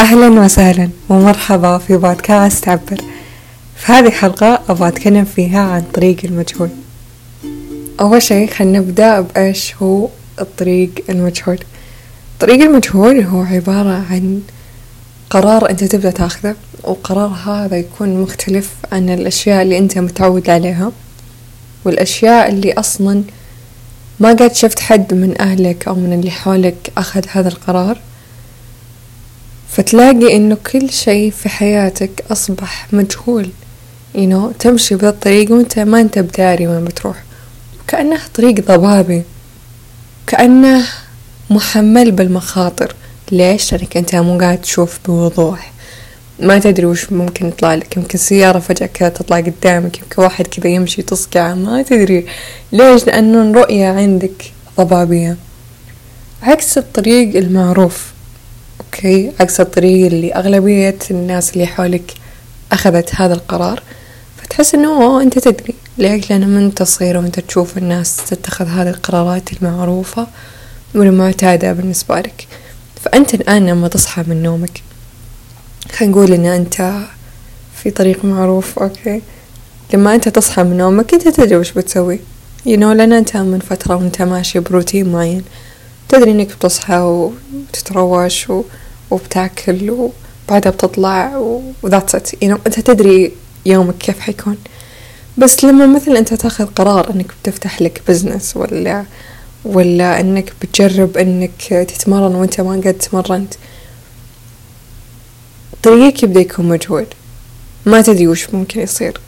أهلا وسهلا ومرحبا في بودكاست عبر. في هذه الحلقة أبغى أتكلم فيها عن طريق المجهول. أول شي خلينا نبدأ بإيش هو الطريق المجهول. الطريق المجهول هو عبارة عن قرار أنت تبدأ تأخذه وقرار هذا يكون مختلف عن الأشياء اللي أنت متعود عليها والأشياء اللي أصلا ما قد شفت حد من أهلك أو من اللي حولك أخذ هذا القرار. فتلاقي إنه كل شي في حياتك أصبح مجهول. You know تمشي بهذا الطريق وأنت ما أنت بداري وين بتروح. كأنه طريق ضبابي. كأنه محمل بالمخاطر. ليش؟ لأنك أنت مو قاعد تشوف بوضوح. ما تدري وش ممكن يطلع لك. يمكن سيارة فجأة كذا تطلع قدامك. يمكن واحد كذا يمشي تصقع. ما تدري. ليش؟ لأنه الرؤية عندك ضبابية. عكس الطريق المعروف. okay عكس الطريق اللي أغلبية الناس اللي حولك أخذت هذا القرار فتحس إنه أنت تدري. ليش؟ لأن من تصير وأنت تشوف الناس تتخذ هذه القرارات المعروفة والمعتادة بالنسبة لك. فأنت الآن لما تصحى من نومك خلينا نقول إن أنت في طريق معروف okay؟ لما أنت تصحى من نومك أنت تدري وش بتسوي. You know لأن أنت من فترة وأنت ماشي بروتين معين. تدري إنك بتصحى وتتروش وبتاكل وبعدها بتطلع و that's it you know أنت تدري يومك كيف حيكون. بس لما مثلا أنت تاخذ قرار إنك بتفتح لك بزنس ولا ولا إنك بتجرب إنك تتمرن وأنت ما قد تمرنت طريقك يبدأ يكون مجهول. ما تدري وش ممكن يصير.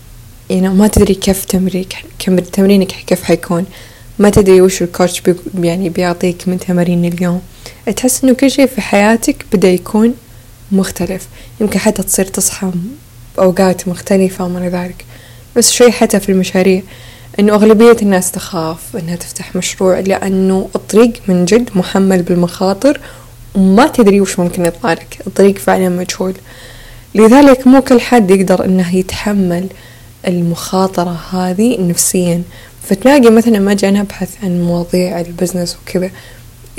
يعني ما تدري كيف تمرينك كم تمرينك كيف حيكون. ما تدري وش الكوتش بي يعني بيعطيك من تمارين اليوم تحس إنه كل شيء في حياتك بدأ يكون مختلف. يمكن حتى تصير تصحى بأوقات مختلفة وما ذلك. بس شوي حتى في المشاريع. إنه أغلبية الناس تخاف إنها تفتح مشروع لأنه الطريق من جد محمل بالمخاطر وما تدري وش ممكن يطلع لك. الطريق فعلا مجهول. لذلك مو كل حد يقدر إنه يتحمل المخاطرة هذه نفسيا. فتلاقي مثلا ما جانا نبحث عن مواضيع البزنس وكذا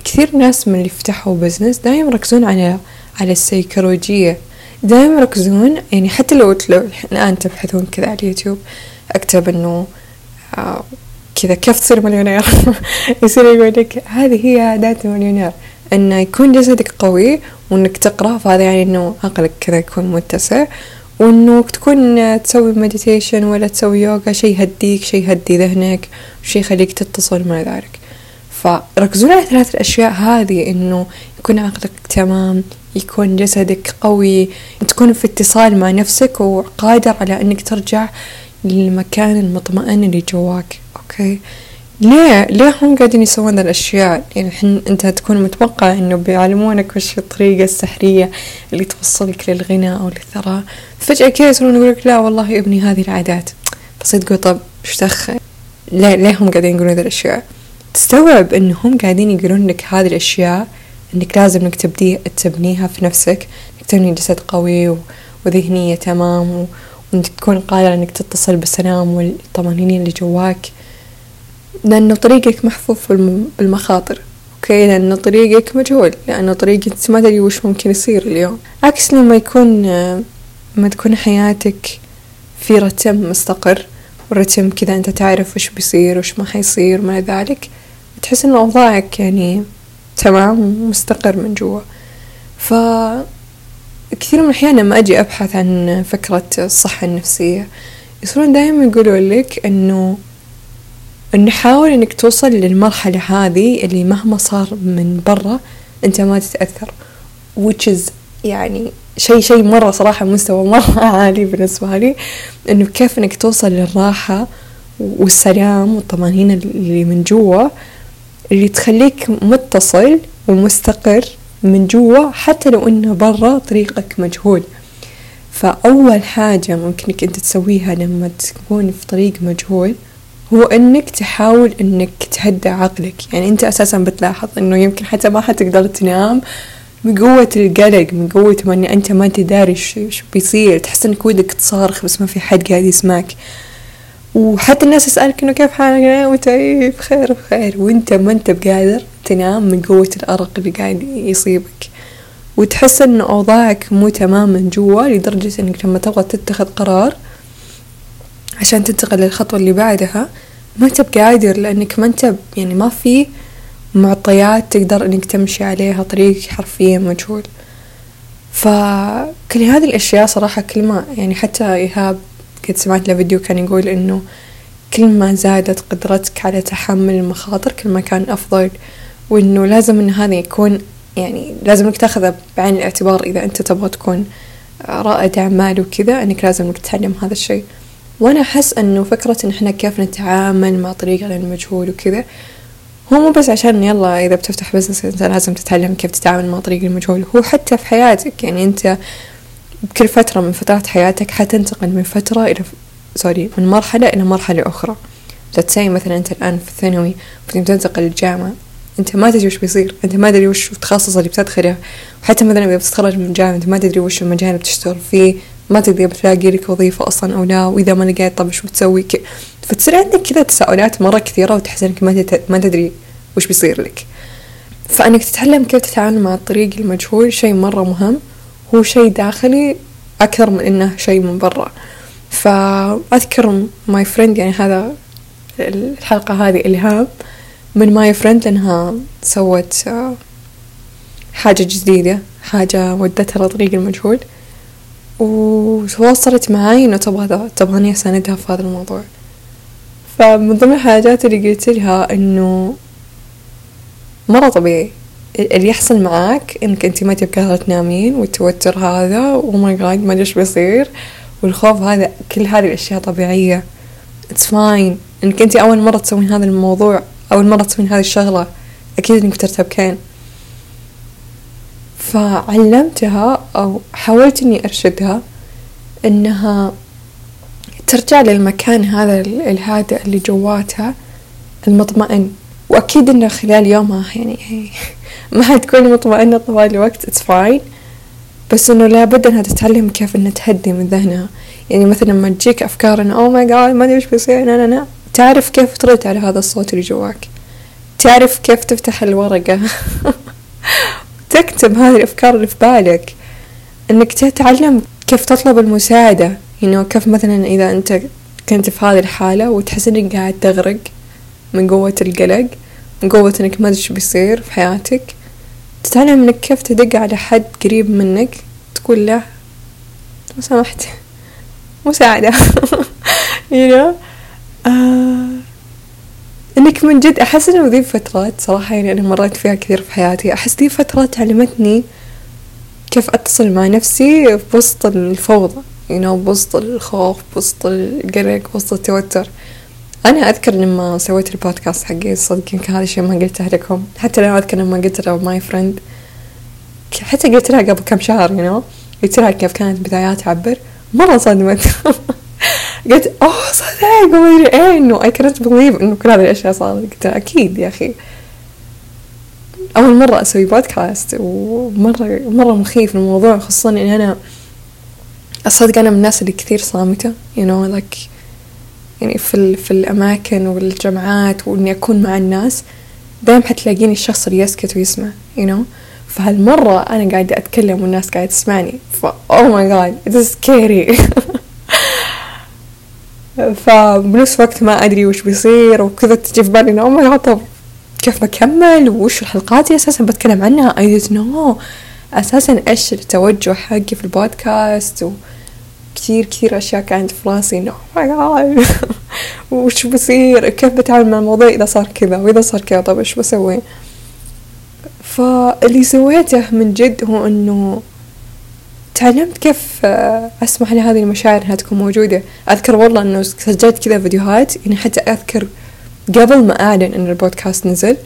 كثير ناس من اللي فتحوا بزنس دايم يركزون على على السيكولوجية. دايم يركزون يعني حتى لو لو الآن تبحثون كذا على اليوتيوب أكتب إنه آه كذا كيف تصير مليونير؟ يصير يقول لك هذه هي عادات المليونير. إنه يكون جسدك قوي وإنك تقرأ فهذا يعني إنه عقلك كذا يكون متسع. وإنه تكون تسوي مديتيشن ولا تسوي يوغا شي يهديك شي يهدي ذهنك شي يخليك تتصل مع ذلك فركزون على ثلاث الأشياء هذه إنه يكون عقلك تمام يكون جسدك قوي تكون في اتصال مع نفسك وقادر على إنك ترجع للمكان المطمئن اللي جواك. أوكي؟ ليه ليه هم قاعدين يسوون الأشياء. يعني حن أنت تكون متوقع إنه بيعلمونك وش الطريقة السحرية اللي توصلك للغنى أو للثراء. فجأة كذا يصيرون يقولك لا والله ابني هذه العادات. بس تقول طب إيش دخل؟ ليه ليه هم قاعدين يقولون هذه الأشياء. تستوعب إنهم قاعدين يقولون لك هذه الأشياء إنك لازم إنك تبدي تبنيها في نفسك. إنك تبني جسد قوي وذهنية تمام وإنك تكون قادر إنك تتصل بالسلام والطمأنينة اللي جواك. لأنه طريقك محفوف بالمخاطر أوكي؟ لأنه طريقك مجهول لأنه طريقك ما تدري وش ممكن يصير اليوم. عكس لما يكون لما تكون حياتك في رتم مستقر ورتم كذا أنت تعرف وش بيصير وش ما حيصير ما ذلك تحس إن أوضاعك يعني تمام ومستقر من جوا. ف كثير من الأحيان لما أجي أبحث عن فكرة الصحة النفسية يصيرون دايما يقولوا لك إنه نحاول إنك توصل للمرحلة هذه اللي مهما صار من برا أنت ما تتأثر. Which is يعني شيء شيء مرة صراحة مستوى مرة عالي بالنسبة لي. إنه كيف إنك توصل للراحة والسلام والطمأنينة اللي من جوا اللي تخليك متصل ومستقر من جوا حتى لو إنه برا طريقك مجهول. فأول حاجة ممكنك أنت تسويها لما تكون في طريق مجهول هو إنك تحاول إنك تهدى عقلك. يعني أنت أساسا بتلاحظ إنه يمكن حتى ما حتقدر تنام من قوة القلق من قوة ما ان أنت ما أنت داري شو بيصير. تحس إنك ودك تصارخ بس ما في حد قاعد يسمعك. وحتى الناس تسألك إنه كيف حالك؟ وانت بخير بخير. وأنت ما أنت بقادر تنام من قوة الأرق اللي قاعد يصيبك. وتحس إن أوضاعك مو تمام من جوا لدرجة إنك لما تبغى تتخذ قرار عشان تنتقل للخطوة اللي بعدها ما انت بقادر لأنك ما انت يعني ما في معطيات تقدر إنك تمشي عليها طريق حرفيا مجهول. فكل هذه الأشياء صراحة كل ما يعني حتى إيهاب قد سمعت له فيديو كان يقول إنه كل ما زادت قدرتك على تحمل المخاطر كل ما كان أفضل وإنه لازم إن هذا يكون يعني لازم إنك تأخذه بعين الاعتبار إذا أنت تبغى تكون رائد أعمال وكذا إنك لازم إنك تتعلم هذا الشيء. وأنا احس انه فكرة إن إحنا كيف نتعامل مع طريقنا المجهول وكذا هو مو بس عشان يلا إذا بتفتح بزنس أنت لازم تتعلم كيف تتعامل مع طريق المجهول هو حتى في حياتك يعني أنت بكل فترة من فترات حياتك حتنتقل من فترة إلى سوري من مرحلة إلى مرحلة أخرى. تساي مثلا أنت الآن في الثانوي بتنتقل للجامعة أنت ما تدري وش بيصير أنت ما تدري وش التخصص اللي بتدخله وحتى مثلا إذا بتتخرج من الجامعة أنت ما تدري وش المجال اللي بتشتغل فيه. ما تدري بتلاقي لك وظيفة أصلا أو لا وإذا ما لقيت طب شو بتسوي فتصير عندك كذا تساؤلات مرة كثيرة وتحس إنك ما ما تدري وش بيصير لك. فإنك تتعلم كيف تتعامل مع الطريق المجهول شيء مرة مهم هو شيء داخلي أكثر من إنه شيء من برا. فأذكر my friend يعني هذا الحلقة هذه إلهام من my friend لأنها سوت حاجة جديدة حاجة ودتها لطريق المجهول. وتواصلت معاي إنه تبغى تبغاني أساندها في هذا الموضوع. فمن ضمن الحاجات اللي قلت لها إنه مرة طبيعي. اللي يحصل معاك إنك أنت ما تبقى تنامين والتوتر هذا و my God ما إيش بيصير. والخوف هذا كل هذه الأشياء طبيعية. it's fine إنك أنت أول مرة تسوين هذا الموضوع أول مرة تسوين هذه الشغلة أكيد إنك ترتبكين فعلمتها أو حاولت إني أرشدها إنها ترجع للمكان هذا الهادئ اللي جواتها المطمئن. وأكيد إنه خلال يومها يعني ما حتكون مطمئنة طوال الوقت it's fine بس إنه لابد إنها تتعلم كيف إنها تهدي من ذهنها. يعني مثلا لما تجيك أفكار إنه oh my God ما أدري إيش بيصير. لا لا. تعرف كيف ترد على هذا الصوت اللي جواك. تعرف كيف تفتح الورقة. تكتب هذه الأفكار اللي في بالك. إنك تتعلم كيف تطلب المساعدة. يعني كيف مثلا إذا أنت كنت في هذه الحالة وتحس إنك قاعد تغرق من قوة القلق من قوة إنك ما أدري بيصير في حياتك تتعلم إنك كيف تدق على حد قريب منك تقول له لو سمحت مساعدة. You know? آه إنك من جد أحس إنه ذي فترات صراحة يعني أنا مريت فيها كثير في حياتي. أحس ذي فترات علمتني كيف أتصل مع نفسي في وسط الفوضى you know بوسط الخوف بوسط القلق بوسط التوتر. أنا أذكر لما سويت البودكاست حقي صدق يمكن هذا الشيء ما قلته لكم. حتى لو أذكر لما قلت له my friend حتى قلت لها قبل كم شهر you know. قلت لها كيف كانت بدايات تعبر مرة صدمت. قلت oh صدق وما أدري إيه إنه اي كانت بليف إنه كل هذه الأشياء صارت. قلت أكيد يا أخي. أول مرة أسوي بودكاست ومرة مرة مخيف الموضوع خصوصا إني أنا أصدق أنا من الناس اللي كثير صامتة you know like يعني في, في الأماكن والجامعات وإني أكون مع الناس دايم حتلاقيني الشخص اللي يسكت ويسمع you know. فهالمرة أنا قاعدة أتكلم والناس قاعدة تسمعني ف oh my god it is scary. فبنفس الوقت ما أدري وش بيصير وكذا تجي في بالي إنه oh my god طب كيف بكمل؟ وش الحلقات اللي أساسا بتكلم عنها؟ Didn't know. أساسا إيش التوجه حقي في البودكاست؟ و كثير أشياء كانت في راسي. إنه oh وش بصير؟ كيف بتعامل مع الموضوع إذا صار كذا؟ وإذا صار كذا طب إيش بسوي؟ فاللي سويته من جد هو إنه تعلمت كيف أسمح لهذه المشاعر إنها تكون موجودة. أذكر والله إنه سجلت كذا فيديوهات يعني حتى أذكر قبل ما أعلن إن البودكاست نزل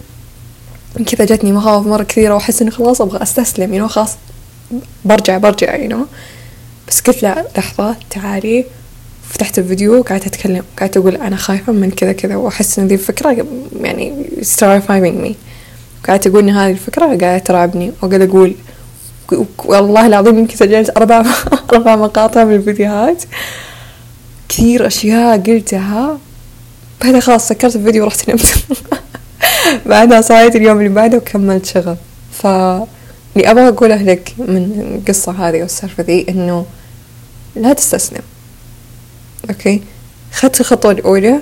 كذا جتني مخاوف مرة كثيرة وأحس إنه خلاص أبغى أستسلم يعني خلاص برجع برجع يعني بس قلت لا لحظة تعالي. فتحت الفيديو وقعدت أتكلم قعدت أقول أنا خايفة من كذا كذا وأحس إن ذي الفكرة يعني terrifying me. قعدت أقول إن هذه الفكرة قاعدة ترعبني. وقاعدة أقول والله العظيم يمكن سجلت أربع أربع مقاطع من الفيديوهات كثير أشياء قلتها. بعدها خلاص سكرت الفيديو ورحت نمت. بعدها صحيت اليوم اللي بعده وكملت شغل. ف اللي أبغى أقوله لك من القصة هذه والسالفة ذي إنه لا تستسلم. أوكي؟ خدت الخطوة الأولى.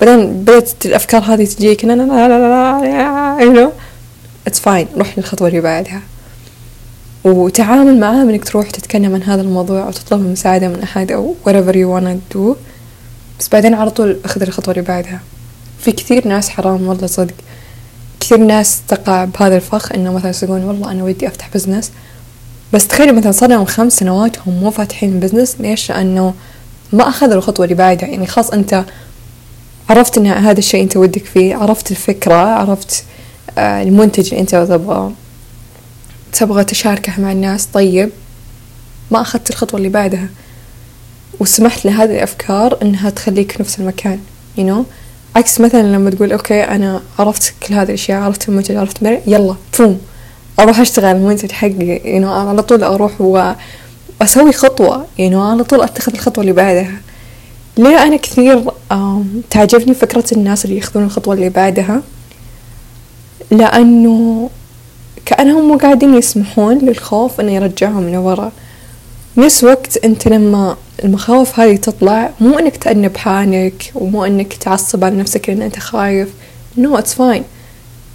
بعدين بدأت الأفكار هذه تجيك لا لا لا لا لا you know. It's fine. روح للخطوة اللي بعدها. وتعامل معاه إنك تروح تتكلم عن هذا الموضوع أو تطلب المساعدة من أحد أو whatever you wanna do. بس بعدين على طول أخذ الخطوة اللي بعدها. في كثير ناس حرام والله صدق. كثير ناس تقع بهذا الفخ إنه مثلا يقولون والله أنا ودي أفتح بزنس بس تخيلي مثلا صار لهم خمس سنوات هم مو فاتحين بزنس ليش؟ لأنه ما أخذوا الخطوة اللي بعدها. يعني خلاص أنت عرفت إن هذا الشيء أنت ودك فيه عرفت الفكرة عرفت آه، المنتج اللي أنت تبغى تبغى تشاركه مع الناس. طيب ما أخذت الخطوة اللي بعدها. وسمحت لهذه الأفكار إنها تخليك في نفس المكان you know عكس مثلا لما تقول أوكي أنا عرفت كل هذه الأشياء عرفت المنتج عرفت مرة يلا بوم أروح أشتغل المنتج حقي you know على طول أروح وأسوي خطوة you know على طول أتخذ الخطوة اللي بعدها. ليه أنا كثير تعجبني فكرة الناس اللي يأخذون الخطوة اللي بعدها؟ لأنه كأنهم مو قاعدين يسمحون للخوف إنه يرجعهم لورا. نفس وقت أنت لما المخاوف هذه تطلع مو إنك تأنب حالك ومو إنك تعصب على نفسك لأن أنت خايف. No it's fine.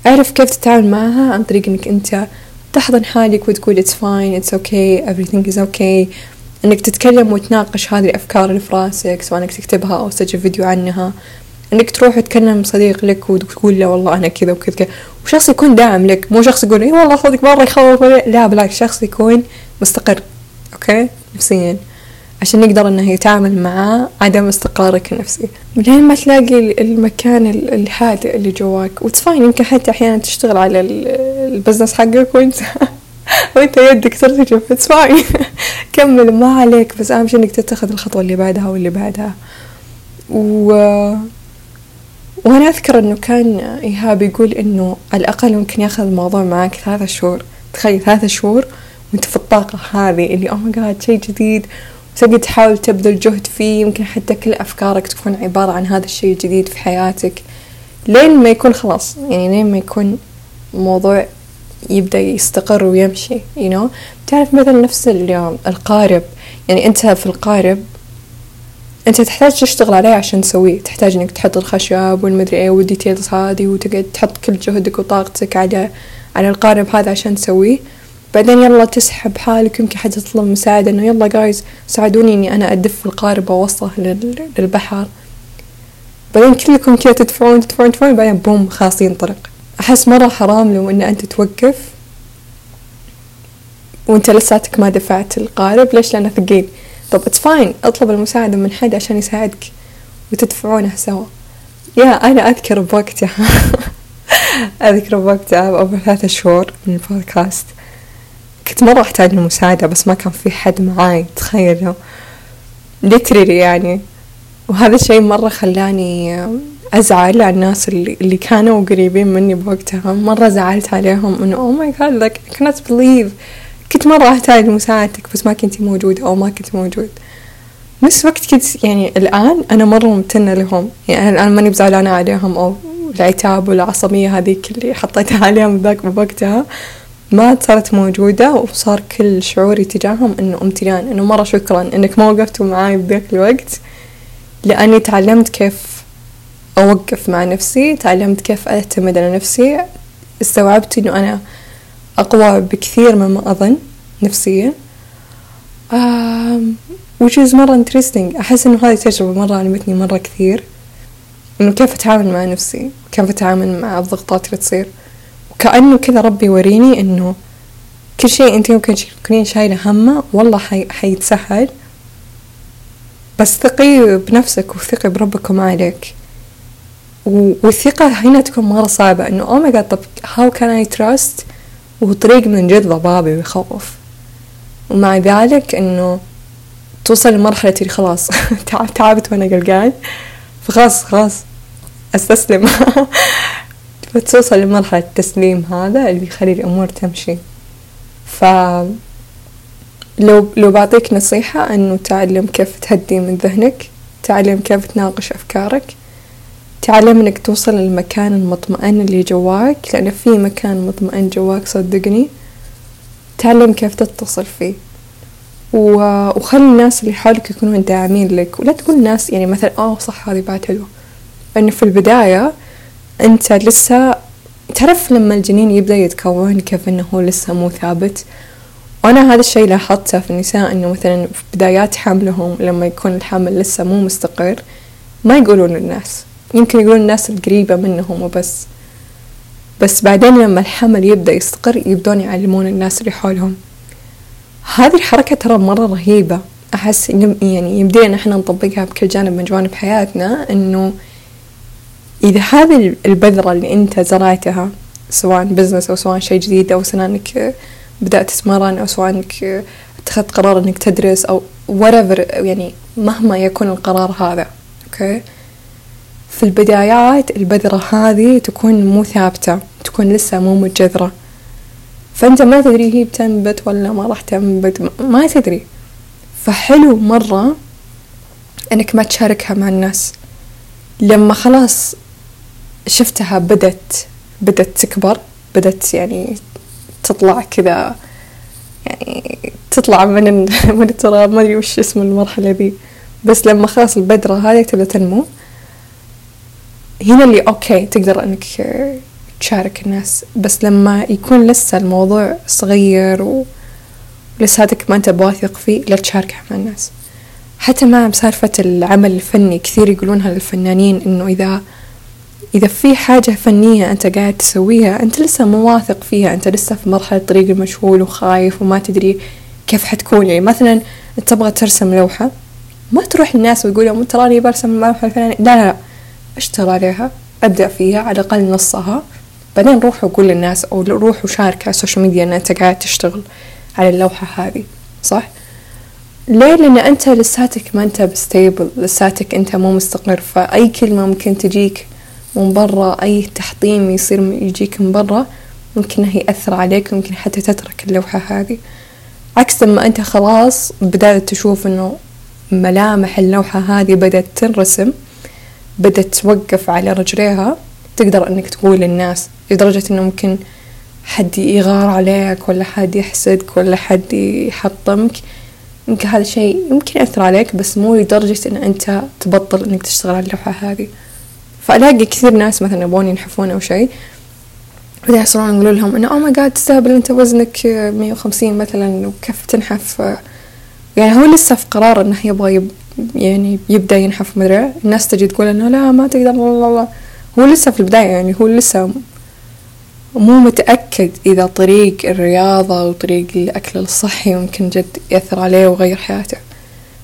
اعرف كيف تتعامل معها عن طريق إنك أنت تحضن حالك وتقول it's fine it's okay everything is okay. إنك تتكلم وتناقش هذه الأفكار اللي في راسك سواء إنك تكتبها أو تسجل فيديو عنها. إنك تروح تكلم صديق لك وتقول له والله أنا كذا وكذا كذا. وشخص يكون داعم لك مو شخص يقول اي والله صدق مرة يخوف لا بالعكس شخص يكون مستقر. okay؟ نفسيا عشان يقدر إنه يتعامل مع عدم استقرارك النفسي. لين ما تلاقي المكان الهادئ اللي جواك. و it's fine يمكن حتى أحيانا تشتغل على البزنس حقك وانت وأنت يدك ترتجف. it's fine كمل. ما عليك. بس أهم شيء إنك تتخذ الخطوة اللي بعدها واللي بعدها. و وأنا أذكر إنه كان إيهاب يقول إنه على الأقل ممكن ياخذ الموضوع معك ثلاثة شهور. تخيل ثلاثة شهور وأنت في الطاقة هذه اللي أوه ماي جاد شيء جديد. وتقعد تحاول تبذل جهد فيه يمكن حتى كل أفكارك تكون عبارة عن هذا الشيء الجديد في حياتك. لين ما يكون خلاص يعني لين ما يكون موضوع يبدأ يستقر ويمشي you know. تعرف مثلا نفس القارب. يعني أنت في القارب أنت تحتاج تشتغل عليه عشان تسويه. تحتاج إنك تحط الخشب والمدري إيه والديتيلز هذه وتقعد تحط كل جهدك وطاقتك على على القارب هذا عشان تسويه. بعدين يلا تسحب حالك يمكن حتى تطلب مساعدة إنه يلا جايز ساعدوني إني أنا أدف القارب وأوصله للبحر. بعدين كلكم كذا تدفعون تدفعون تدفعون بعدين بوم خلاص ينطلق أحس مرة حرام لو إن أنت توقف وأنت لساتك ما دفعت القارب ليش؟ لأنه ثقيل. طب it's fine أطلب المساعدة من حد عشان يساعدك وتدفعونه سوا. يا أنا أذكر بوقتها. أذكر بوقتها قبل ثلاثة شهور من البودكاست. كنت مرة أحتاج المساعدة بس ما كان في حد معاي تخيلوا. literally يعني. وهذا الشيء مرة خلاني أزعل على الناس اللي, اللي كانوا قريبين مني بوقتها. مرة زعلت عليهم إنه oh my God like I cannot believe. كنت مرة أحتاج مساعدتك بس ما كنتي موجودة أو ما كنت موجود. نفس وقت كنت يعني الآن أنا مرة ممتنة لهم. يعني أنا الآن ماني بزعلانة عليهم أو العتاب والعصبية هذيك اللي حطيتها عليهم ذاك بوقتها. ما صارت موجودة وصار كل شعوري تجاههم إنه امتنان إنه مرة شكرا إنك ما وقفتوا معاي بذاك الوقت لأني تعلمت كيف أوقف مع نفسي تعلمت كيف أعتمد على نفسي استوعبت إنه أنا أقوى بكثير مما أظن نفسيا. which is مرة interesting. أحس إنه هذه تجربة مرة علمتني مرة كثير. إنه كيف أتعامل مع نفسي كيف أتعامل مع الضغطات اللي تصير. وكأنه كذا ربي يوريني إنه كل شيء أنت ممكن تكونين شايلة همه والله حي... حيتسهل. بس ثقي بنفسك وثقي بربك وما عليك والثقة هنا تكون مرة صعبة إنه أو ماي طب how can I trust وطريق من جد ضبابي ويخوف. ومع ذلك إنه توصل لمرحلة اللي خلاص تعبت وأنا قلقان. فخلاص خلاص أستسلم. فتوصل لمرحلة التسليم هذا اللي يخلي الأمور تمشي. ف لو لو بعطيك نصيحة إنه تعلم كيف تهدي من ذهنك تعلم كيف تناقش أفكارك تعلم إنك توصل للمكان المطمئن اللي جواك لأن في مكان مطمئن جواك صدقني تعلم كيف تتصل فيه. وخلي الناس اللي حولك يكونون داعمين لك ولا تقول الناس يعني مثلا آه صح هذه بعد حلوة. لأنه في البداية أنت لسه تعرف لما الجنين يبدأ يتكون كيف إنه هو لسه مو ثابت؟ وأنا هذا الشي لاحظته في النساء إنه مثلا في بدايات حملهم لما يكون الحمل لسه مو مستقر ما يقولون للناس. يمكن يقولون الناس القريبة منهم وبس. بس بعدين لما الحمل يبدأ يستقر يبدون يعلمون الناس اللي حولهم. هذه الحركة ترى مرة رهيبة. أحس يعني يمدينا إحنا نطبقها بكل جانب من جوانب حياتنا إنه إذا هذه البذرة اللي أنت زرعتها سواء بزنس أو سواء شيء جديد أو سواء إنك بدأت تتمرن أو سواء إنك اتخذت قرار إنك تدرس أو whatever يعني مهما يكون القرار هذا أوكي في البدايات البذرة هذه تكون مو ثابتة تكون لسه مو متجذرة. فأنت ما تدري هي بتنبت ولا ما راح تنبت ما تدري. فحلو مرة إنك ما تشاركها مع الناس. لما خلاص شفتها بدت بدت تكبر بدت يعني تطلع كذا يعني تطلع من من التراب ما أدري وش اسم المرحلة ذي. بس لما خلاص البذرة هذه تبدأ تنمو هنا اللي أوكي تقدر إنك تشارك الناس. بس لما يكون لسه الموضوع صغير ولساتك ما أنت بواثق فيه لا تشاركه مع الناس. حتى مع بسالفة العمل الفني كثير يقولونها للفنانين إنه إذا إذا في حاجة فنية أنت قاعد تسويها أنت لسه مو واثق فيها أنت لسه في مرحلة طريق المجهول وخايف وما تدري كيف حتكون. يعني مثلا تبغى ترسم لوحة ما تروح للناس وتقول لهم تراني برسم اللوحة الفلانية. لا لا لا. اشتغل عليها أبدأ فيها على الأقل نصها. بعدين روح وقول للناس أو روح وشارك على ال social media أن أنت قاعد تشتغل على اللوحة هذه صح؟ ليه؟ لأن أنت لساتك ما أنت stable لساتك أنت مو مستقر. فأي كلمة ممكن تجيك من برا أي تحطيم يصير يجيك من برا ممكن إنه يأثر عليك ممكن حتى تترك اللوحة هذه. عكس لما أنت خلاص بدأت تشوف إنه ملامح اللوحة هذه بدأت تنرسم بدأت توقف على رجليها تقدر إنك تقول للناس لدرجة إنه ممكن حد يغار عليك ولا حد يحسدك ولا حد يحطمك. يمكن هذا الشيء يمكن يأثر عليك بس مو لدرجة إن أنت تبطل إنك تشتغل على اللوحة هذه. فألاقي كثير ناس مثلا يبغون ينحفون أو شيء. بعدين يحصلون يقولوا لهم إنه أو ماي جاد تستهبل أنت وزنك مية وخمسين مثلا وكيف تنحف؟ يعني هو لسه في قرار إنه يبغى يب يعني يبدأ ينحف مدري الناس تجي تقول إنه لا ما تقدر لا هو لسه في البداية يعني هو لسه مو متأكد إذا طريق الرياضة وطريق الأكل الصحي ممكن جد يأثر عليه ويغير حياته.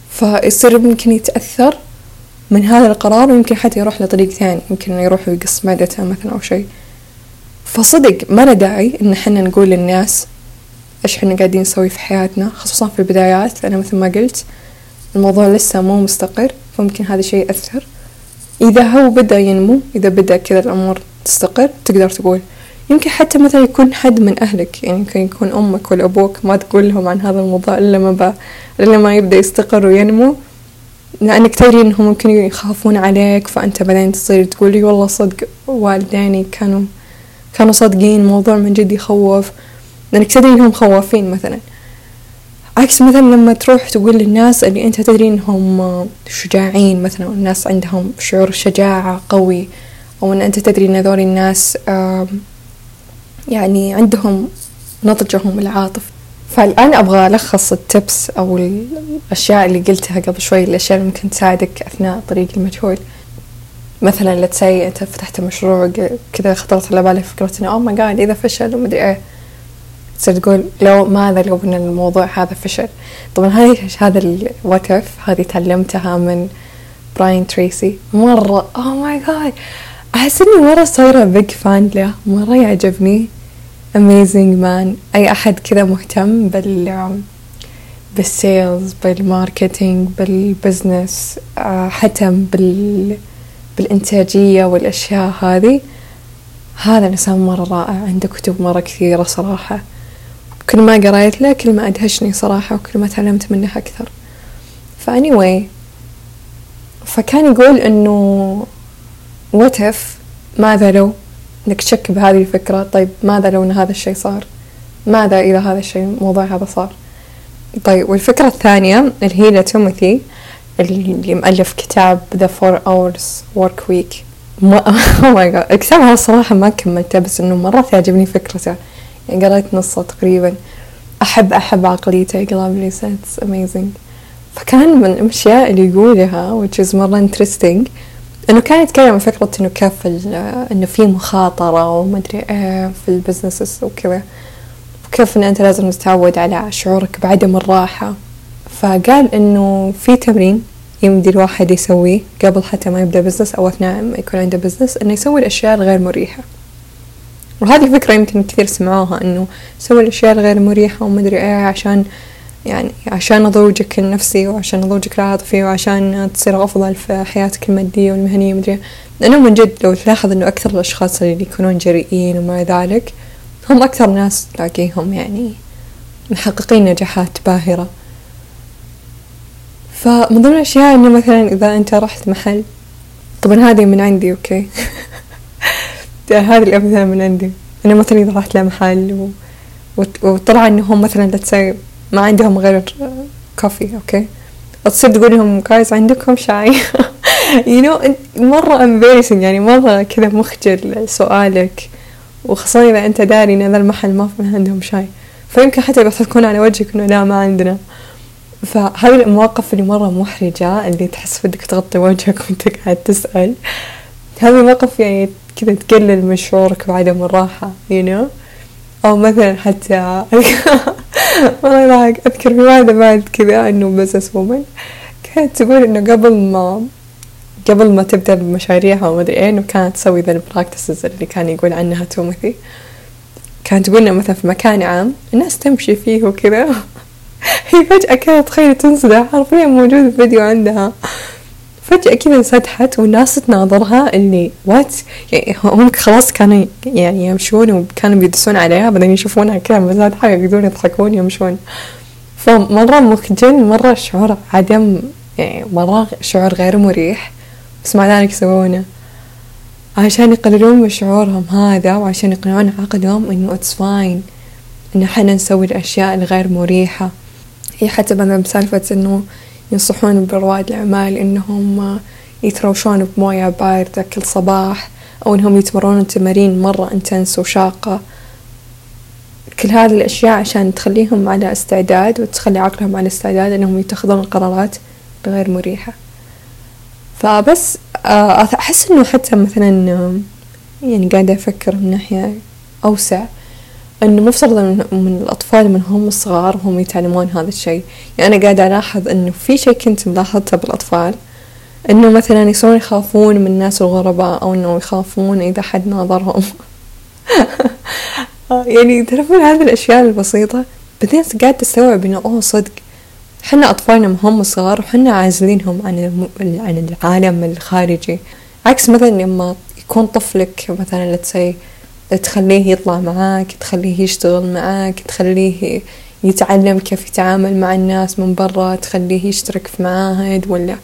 فيصير ممكن يتأثر من هذا القرار ويمكن حتى يروح لطريق ثاني يمكن إنه يروح ويقص معدته مثلا أو شيء. فصدق ما له داعي إن إحنا نقول للناس إيش إحنا قاعدين نسوي في حياتنا خصوصا في البدايات لأن مثل ما قلت الموضوع لسه مو مستقر فممكن هذا الشيء يأثر. إذا هو بدأ ينمو إذا بدأ كذا الأمور تستقر تقدر تقول. يمكن حتى مثلا يكون حد من أهلك يعني يمكن يكون أمك ولا أبوك ما تقول لهم عن هذا الموضوع إلا ما إلا ما يبدأ يستقر وينمو. لأنك تدري إنهم ممكن يخافون عليك فأنت بعدين تصير تقول لي والله صدق والديني كانوا كانوا صادقين موضوع من جد يخوف. لأنك تدري إنهم خوافين مثلا. عكس مثلا لما تروح تقول للناس اللي أنت تدري إنهم شجاعين مثلا الناس عندهم شعور شجاعة قوي أو إن أنت تدري إن هذول الناس يعني عندهم نضجهم العاطفي. فالآن أبغى ألخص ال tips أو الأشياء اللي قلتها قبل شوي الأشياء اللي ممكن تساعدك أثناء طريق المجهول. مثلا let's say أنت فتحت مشروع كذا خطرت على بالك فكرة إنه oh my God إذا فشل ومدري إيه. تصير تقول لو ماذا لو أن الموضوع هذا فشل؟ طبعا هذه هذا ال what هذه تعلمتها من براين تريسي مرة. oh my God أحس إني مرة صايرة big fan له مرة يعجبني. Amazing man. أي أحد كذا مهتم بال بال sales بال marketing بالبزنس حتى بال بالإنتاجية والأشياء هذه هذا إنسان مرة رائع عنده كتب مرة كثيرة صراحة. كل ما قريت له كل ما أدهشني صراحة وكل ما تعلمت منه أكثر. فاني فكان يقول إنه وتف ماذا لو؟ انك تشك بهذه الفكرة؟ طيب ماذا لو إن هذا الشيء صار؟ ماذا إذا هذا الشيء الموضوع هذا صار؟ طيب والفكرة الثانية اللي هي لتوماثي اللي مؤلف كتاب The Four Hours Work Week. ما my god الكتاب هذا الصراحة ما كملته بس إنه مرة تعجبني فكرته. يعني قريت نصه تقريبا. أحب أحب عقليته. قلاب it's amazing. فكان من الأشياء اللي يقولها which is مرة interesting إنه كان يتكلم عن فكرة إنه كيف إنه في مخاطرة وما أدري إيه في ال businesses وكذا وكيف إن أنت لازم تتعود على شعورك بعدم الراحة. فقال إنه في تمرين يمدي الواحد يسويه قبل حتى ما يبدأ business أو أثناء ما يكون عنده business إنه يسوي الأشياء الغير مريحة. وهذه فكرة يمكن كثير سمعوها إنه سوي الأشياء الغير مريحة وما أدري إيه عشان يعني عشان نضوجك النفسي وعشان نضوجك العاطفي وعشان تصير أفضل في حياتك المادية والمهنية مدري لأنه من جد لو تلاحظ إنه أكثر الأشخاص اللي يكونون جريئين ومع ذلك هم أكثر ناس تلاقيهم يعني محققين نجاحات باهرة. فمن ضمن الأشياء إنه مثلا إذا أنت رحت محل طبعا هذه من عندي أوكي؟ هذه الأمثلة من عندي. أنا مثلا إذا رحت لمحل و... وطلع إنهم مثلا تسوي ما عندهم غير coffee okay تصير تقول لهم guys عندكم شاي؟ You know مرة embarrassing يعني مرة كذا مخجل سؤالك. وخصوصا إذا أنت داري إن هذا المحل ما عندهم شاي. فيمكن حتى تكون على وجهك إنه لا ما عندنا. فهذه المواقف اللي مرة محرجة اللي تحس بدك تغطي وجهك وأنت قاعد تسأل. هذه المواقف يعني كذا تقلل من شعورك بعدم الراحة you know. أو مثلا حتى والله يضحك أذكر في واحدة بعد كذا إنه business woman كانت تقول إنه قبل ما قبل ما تبدأ بمشاريعها وما أدري إيه إنه كانت تسوي ذا ال practices اللي كان يقول عنها تيموثي كانت تقول إنه مثلا في مكان عام الناس تمشي فيه وكذا. هي فجأة كانت تخيل تنسدح حرفيا موجود فيديو عندها. فجأة كذا انسدحت والناس تناظرها اللي what يعني هم خلاص كانوا يعني يمشون وكانوا بيدسون عليها بعدين يشوفونها كذا منسدحة يقدرون يضحكون يمشون. فمرة مخجل مرة شعور عدم يعني مرة شعور غير مريح. بس مع ذلك يسوونه. عشان يقللون من شعورهم هذا وعشان يقنعون عقلهم إنه it's fine ان إحنا نسوي الأشياء الغير مريحة. هي حتى مثلا بسالفة إنه ينصحون برواد الأعمال إنهم يتروشون بموية باردة كل صباح أو إنهم يتمرنون تمارين مرة إنتنس وشاقة. كل هذه الأشياء عشان تخليهم على استعداد وتخلي عقلهم على استعداد إنهم يتخذون القرارات الغير مريحة. فبس آه، أحس إنه حتى مثلا يعني قاعدة أفكر من ناحية أوسع. إنه مفترض من الأطفال من هم صغار وهم يتعلمون هذا الشيء. يعني أنا قاعدة ألاحظ إنه في شيء كنت ملاحظته بالأطفال. إنه مثلا يصيرون يخافون من الناس الغرباء أو إنه يخافون إذا حد ناظرهم. يعني تعرفون هذه الأشياء البسيطة؟ بعدين قاعد تستوعب إنه أوه صدق. حنا أطفالنا هم صغار وحنا عازلينهم عن عن العالم الخارجي. عكس مثلا لما يكون طفلك مثلا لتسي تخليه يطلع معاك تخليه يشتغل معاك تخليه يتعلم كيف يتعامل مع الناس من برا تخليه يشترك في معاهد ولا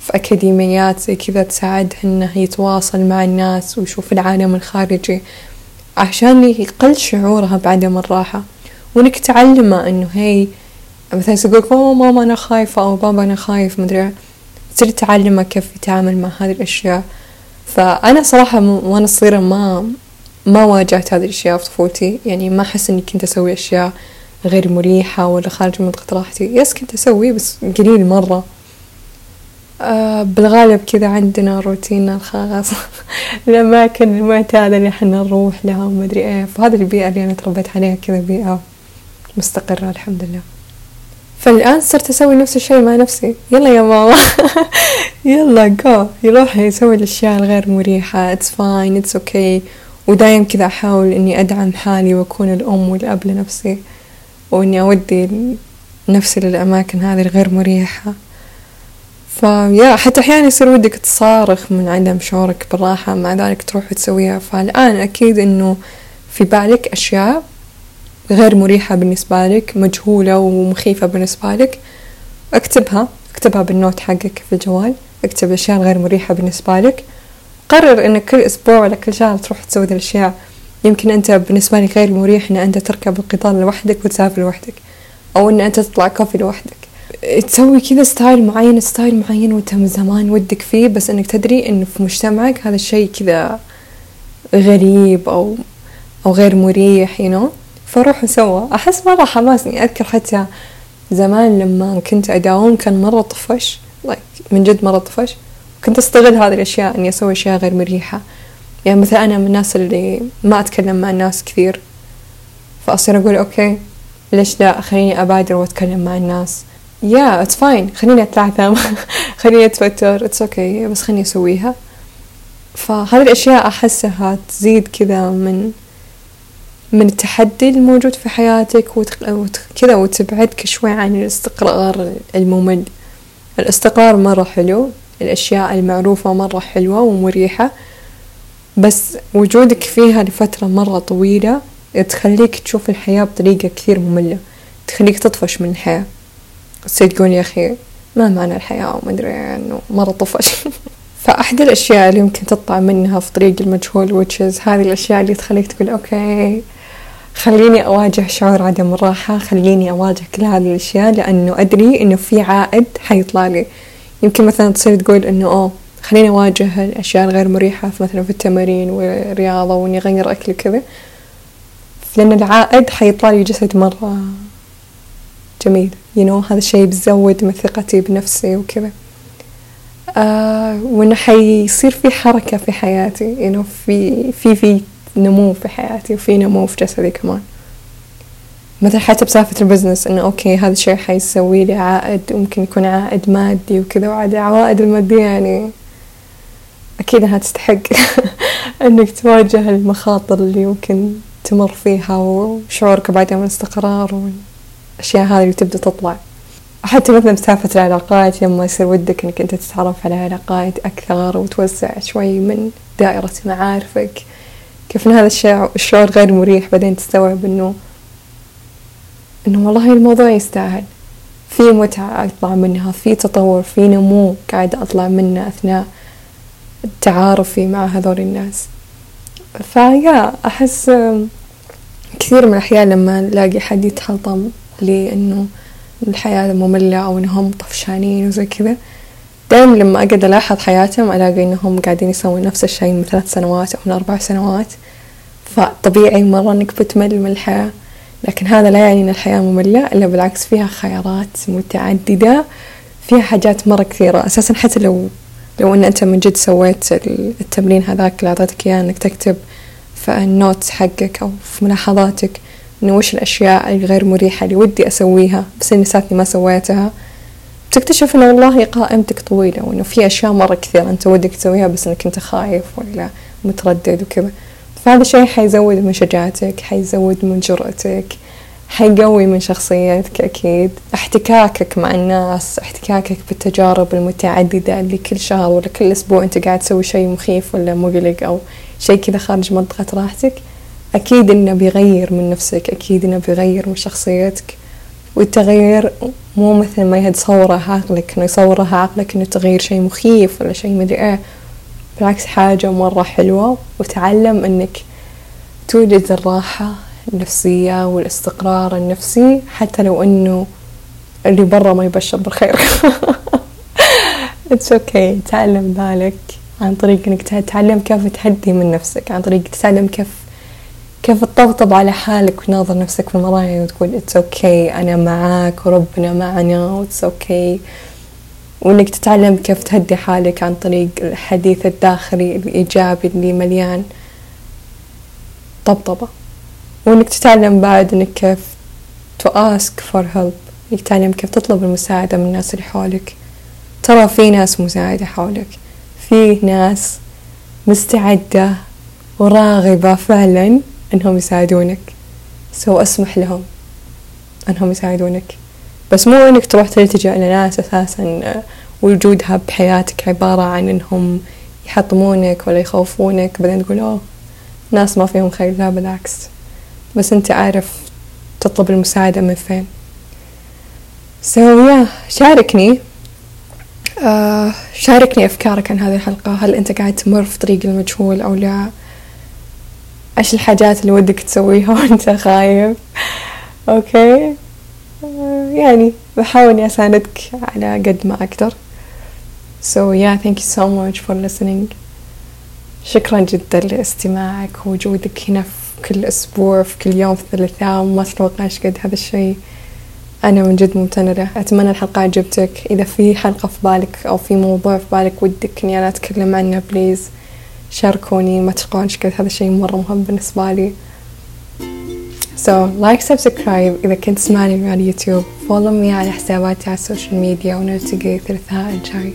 في أكاديميات زي كذا تساعده إنه يتواصل مع الناس ويشوف العالم الخارجي. عشان يقل شعورها بعدم الراحة وإنك تعلمه إنه هي مثلا يقولك أوه ماما أنا خايفة أو بابا أنا خايف مدري تصير تعلمه كيف يتعامل مع هذه الأشياء. فأنا صراحة وأنا صغيرة ما ما واجهت هذه الأشياء في طفولتي. يعني ما أحس إني كنت أسوي أشياء غير مريحة ولا خارج منطقة راحتي. يس كنت أسوي بس قليل مرة. آه بالغالب كذا عندنا روتيننا الخاص. الأماكن المعتادة اللي إحنا نروح لها وما أدري إيه. فهذه البيئة اللي أنا تربيت عليها كذا بيئة مستقرة الحمد لله. فالآن صرت أسوي نفس الشيء مع نفسي. يلا يا ماما. يلا جو يروح يسوي الأشياء الغير مريحة. It's fine it's okay. ودايم كذا أحاول إني أدعم حالي وأكون الأم والأب لنفسي وإني أودي نفسي للأماكن هذه الغير مريحة. فيا حتى أحيانا يصير ودك تصارخ من عدم شعورك بالراحة مع ذلك تروح تسويها فالآن أكيد إنه في بالك أشياء غير مريحة بالنسبة لك مجهولة ومخيفة بالنسبة لك. اكتبها اكتبها بال note حقك في الجوال. اكتب الأشياء الغير مريحة بالنسبة لك. قرر انك كل أسبوع ولا كل شهر تروح تسوي ذي الاشياء يمكن أنت بالنسبة لك غير مريح أن أنت تركب القطار لوحدك وتسافر لوحدك أو أن أنت تطلع coffee لوحدك. تسوي كذا style معين style معين وأنت من زمان ودك فيه بس إنك تدري انه في مجتمعك هذا الشيء كذا غريب أو أو غير مريح you know? فروح وسوى. أحس مرة حماسني. أذكر حتى زمان لما كنت أداوم كان مرة طفش like من جد مرة طفش. كنت أستغل هذه الأشياء إني أسوي أشياء غير مريحة. يعني مثلا أنا من الناس اللي ما أتكلم مع الناس كثير فأصير أقول okay ليش لا؟ خليني أبادر وأتكلم مع الناس. yeah it's fine خليني اتلعثم خليني أتوتر. it's okay. بس خليني أسويها. فهذه الأشياء أحسها تزيد كذا من من التحدي الموجود في حياتك وكذا وتبعدك شوي عن الاستقرار الممل. الاستقرار مرة حلو. الأشياء المعروفة مرة حلوة ومريحة بس وجودك فيها لفترة مرة طويلة تخليك تشوف الحياة بطريقة كثير مملة تخليك تطفش من الحياة تصير تقول يا أخي ما معنى الحياة وما أدري إنه مرة طفش. فأحد الأشياء اللي يمكن تطلع منها في طريق المجهول وتشز هذه الأشياء اللي تخليك تقول أوكي خليني أواجه شعور عدم الراحة خليني أواجه كل هذه الأشياء لأنه أدري إنه في عائد حيطلع لي. يمكن مثلا تصير تقول إنه أوه خليني أواجه الأشياء الغير مريحة في مثلا في التمارين والرياضة وإني أغير أكل وكذا. لأن العائد حيطلع لي جسد مرة جميل. You know هذا الشيء بيزود من ثقتي بنفسي وكذا. آه وإنه حيصير في حركة في حياتي you know في في في نمو في حياتي وفي نمو في جسدي كمان. مثلا حتى بسالفة ال business إنه okay هذا الشيء حيسوي لي عائد ممكن يكون عائد مادي وكذا وعاد العوائد المادية يعني أكيد أنها تستحق إنك تواجه المخاطر اللي ممكن تمر فيها وشعورك بعدم الاستقرار والأشياء هذه اللي تبدأ تطلع. حتى مثلا بسالفة العلاقات لما يصير ودك إنك أنت تتعرف على علاقات أكثر وتوسع شوي من دائرة معارفك كيف إن هذا الشعور غير مريح بعدين تستوعب إنه إنه والله الموضوع يستاهل. في متعة أطلع منها في تطور في نمو قاعد أطلع منه أثناء تعارفي مع هذول الناس. فيا أحس كثير من الأحيان لما ألاقي حد يتحطم لي إنه الحياة مملة أو إنهم طفشانين وزي كذا دائما لما أقعد ألاحظ حياتهم ألاقي إنهم قاعدين يسوون نفس الشيء من ثلاث سنوات أو من أربع سنوات. فطبيعي مرة إنك بتمل من الحياة. لكن هذا لا يعني إن الحياة مملة إلا بالعكس فيها خيارات متعددة فيها حاجات مرة كثيرة. أساسا حتى لو لو إن أنت من جد سويت التمرين هذاك اللي أعطيتك إياه إنك تكتب في النوت حقك أو في ملاحظاتك إنه وش الأشياء الغير مريحة اللي ودي أسويها بس إني ساتني ما سويتها تكتشف إنه والله قائمتك طويلة وإنه في أشياء مرة كثير أنت ودك تسويها بس إنك أنت خايف ولا متردد وكذا. فهذا الشيء حيزود من شجاعتك حيزود من جرأتك حيقوي من شخصيتك أكيد. احتكاكك مع الناس احتكاكك بالتجارب المتعددة اللي كل شهر ولا كل أسبوع أنت قاعد تسوي شيء مخيف ولا مقلق أو شيء كذا خارج منطقة راحتك أكيد إنه بيغير من نفسك أكيد إنه بيغير من شخصيتك. والتغيير مو مثل ما يتصوره عقلك إنه يصورها عقلك إنه تغيير شيء مخيف ولا شيء مدري إيه. بالعكس حاجة مرة حلوة وتعلم إنك توجد الراحة النفسية والاستقرار النفسي حتى لو إنه اللي برا ما يبشر بالخير it's okay. تعلم ذلك عن طريق إنك تتعلم كيف تهدي من نفسك عن طريق تتعلم كيف كيف تطبطب على حالك وتناظر نفسك في المراية وتقول it's okay. أنا معاك وربنا معنا و it's okay. وإنك تتعلم كيف تهدي حالك عن طريق الحديث الداخلي الإيجابي اللي مليان طبطبة. وإنك تتعلم بعد إنك كيف to ask for help. إنك تتعلم كيف تطلب المساعدة من الناس اللي حولك. ترى في ناس مساعدة حولك. في ناس مستعدة وراغبة فعلا إنهم يساعدونك. سو أسمح لهم إنهم يساعدونك. بس مو إنك تروح تلتجأ لناس أساسا وجودها بحياتك عبارة عن إنهم يحطمونك ولا يخوفونك بعدين تقول أوه ناس ما فيهم خير. لا بالعكس. بس أنت عارف تطلب المساعدة من فين. so, yeah, شاركني. uh, شاركني أفكارك عن هذه الحلقة. هل أنت قاعد تمر في طريق المجهول أو لا؟ إيش الحاجات اللي ودك تسويها وأنت خايف؟ okay يعني بحاول إني أساندك على قد ما أقدر. So yeah thank you so much for listening. شكرا جدا لاستماعك ووجودك هنا في كل أسبوع في كل يوم في الثلاثاء ما تتوقع إيش قد هذا الشيء. أنا من جد ممتنة. أتمنى الحلقة عجبتك. إذا في حلقة في بالك أو في موضوع في بالك ودك إني أنا أتكلم عنه please شاركوني. ما تصدقون إيش قد هذا الشيء مرة مهم بالنسبة لي. So like subscribe إذا كنت تسمعني على اليوتيوب follow me على حساباتي على ال social media ونلتقي الثلاثاء الجاي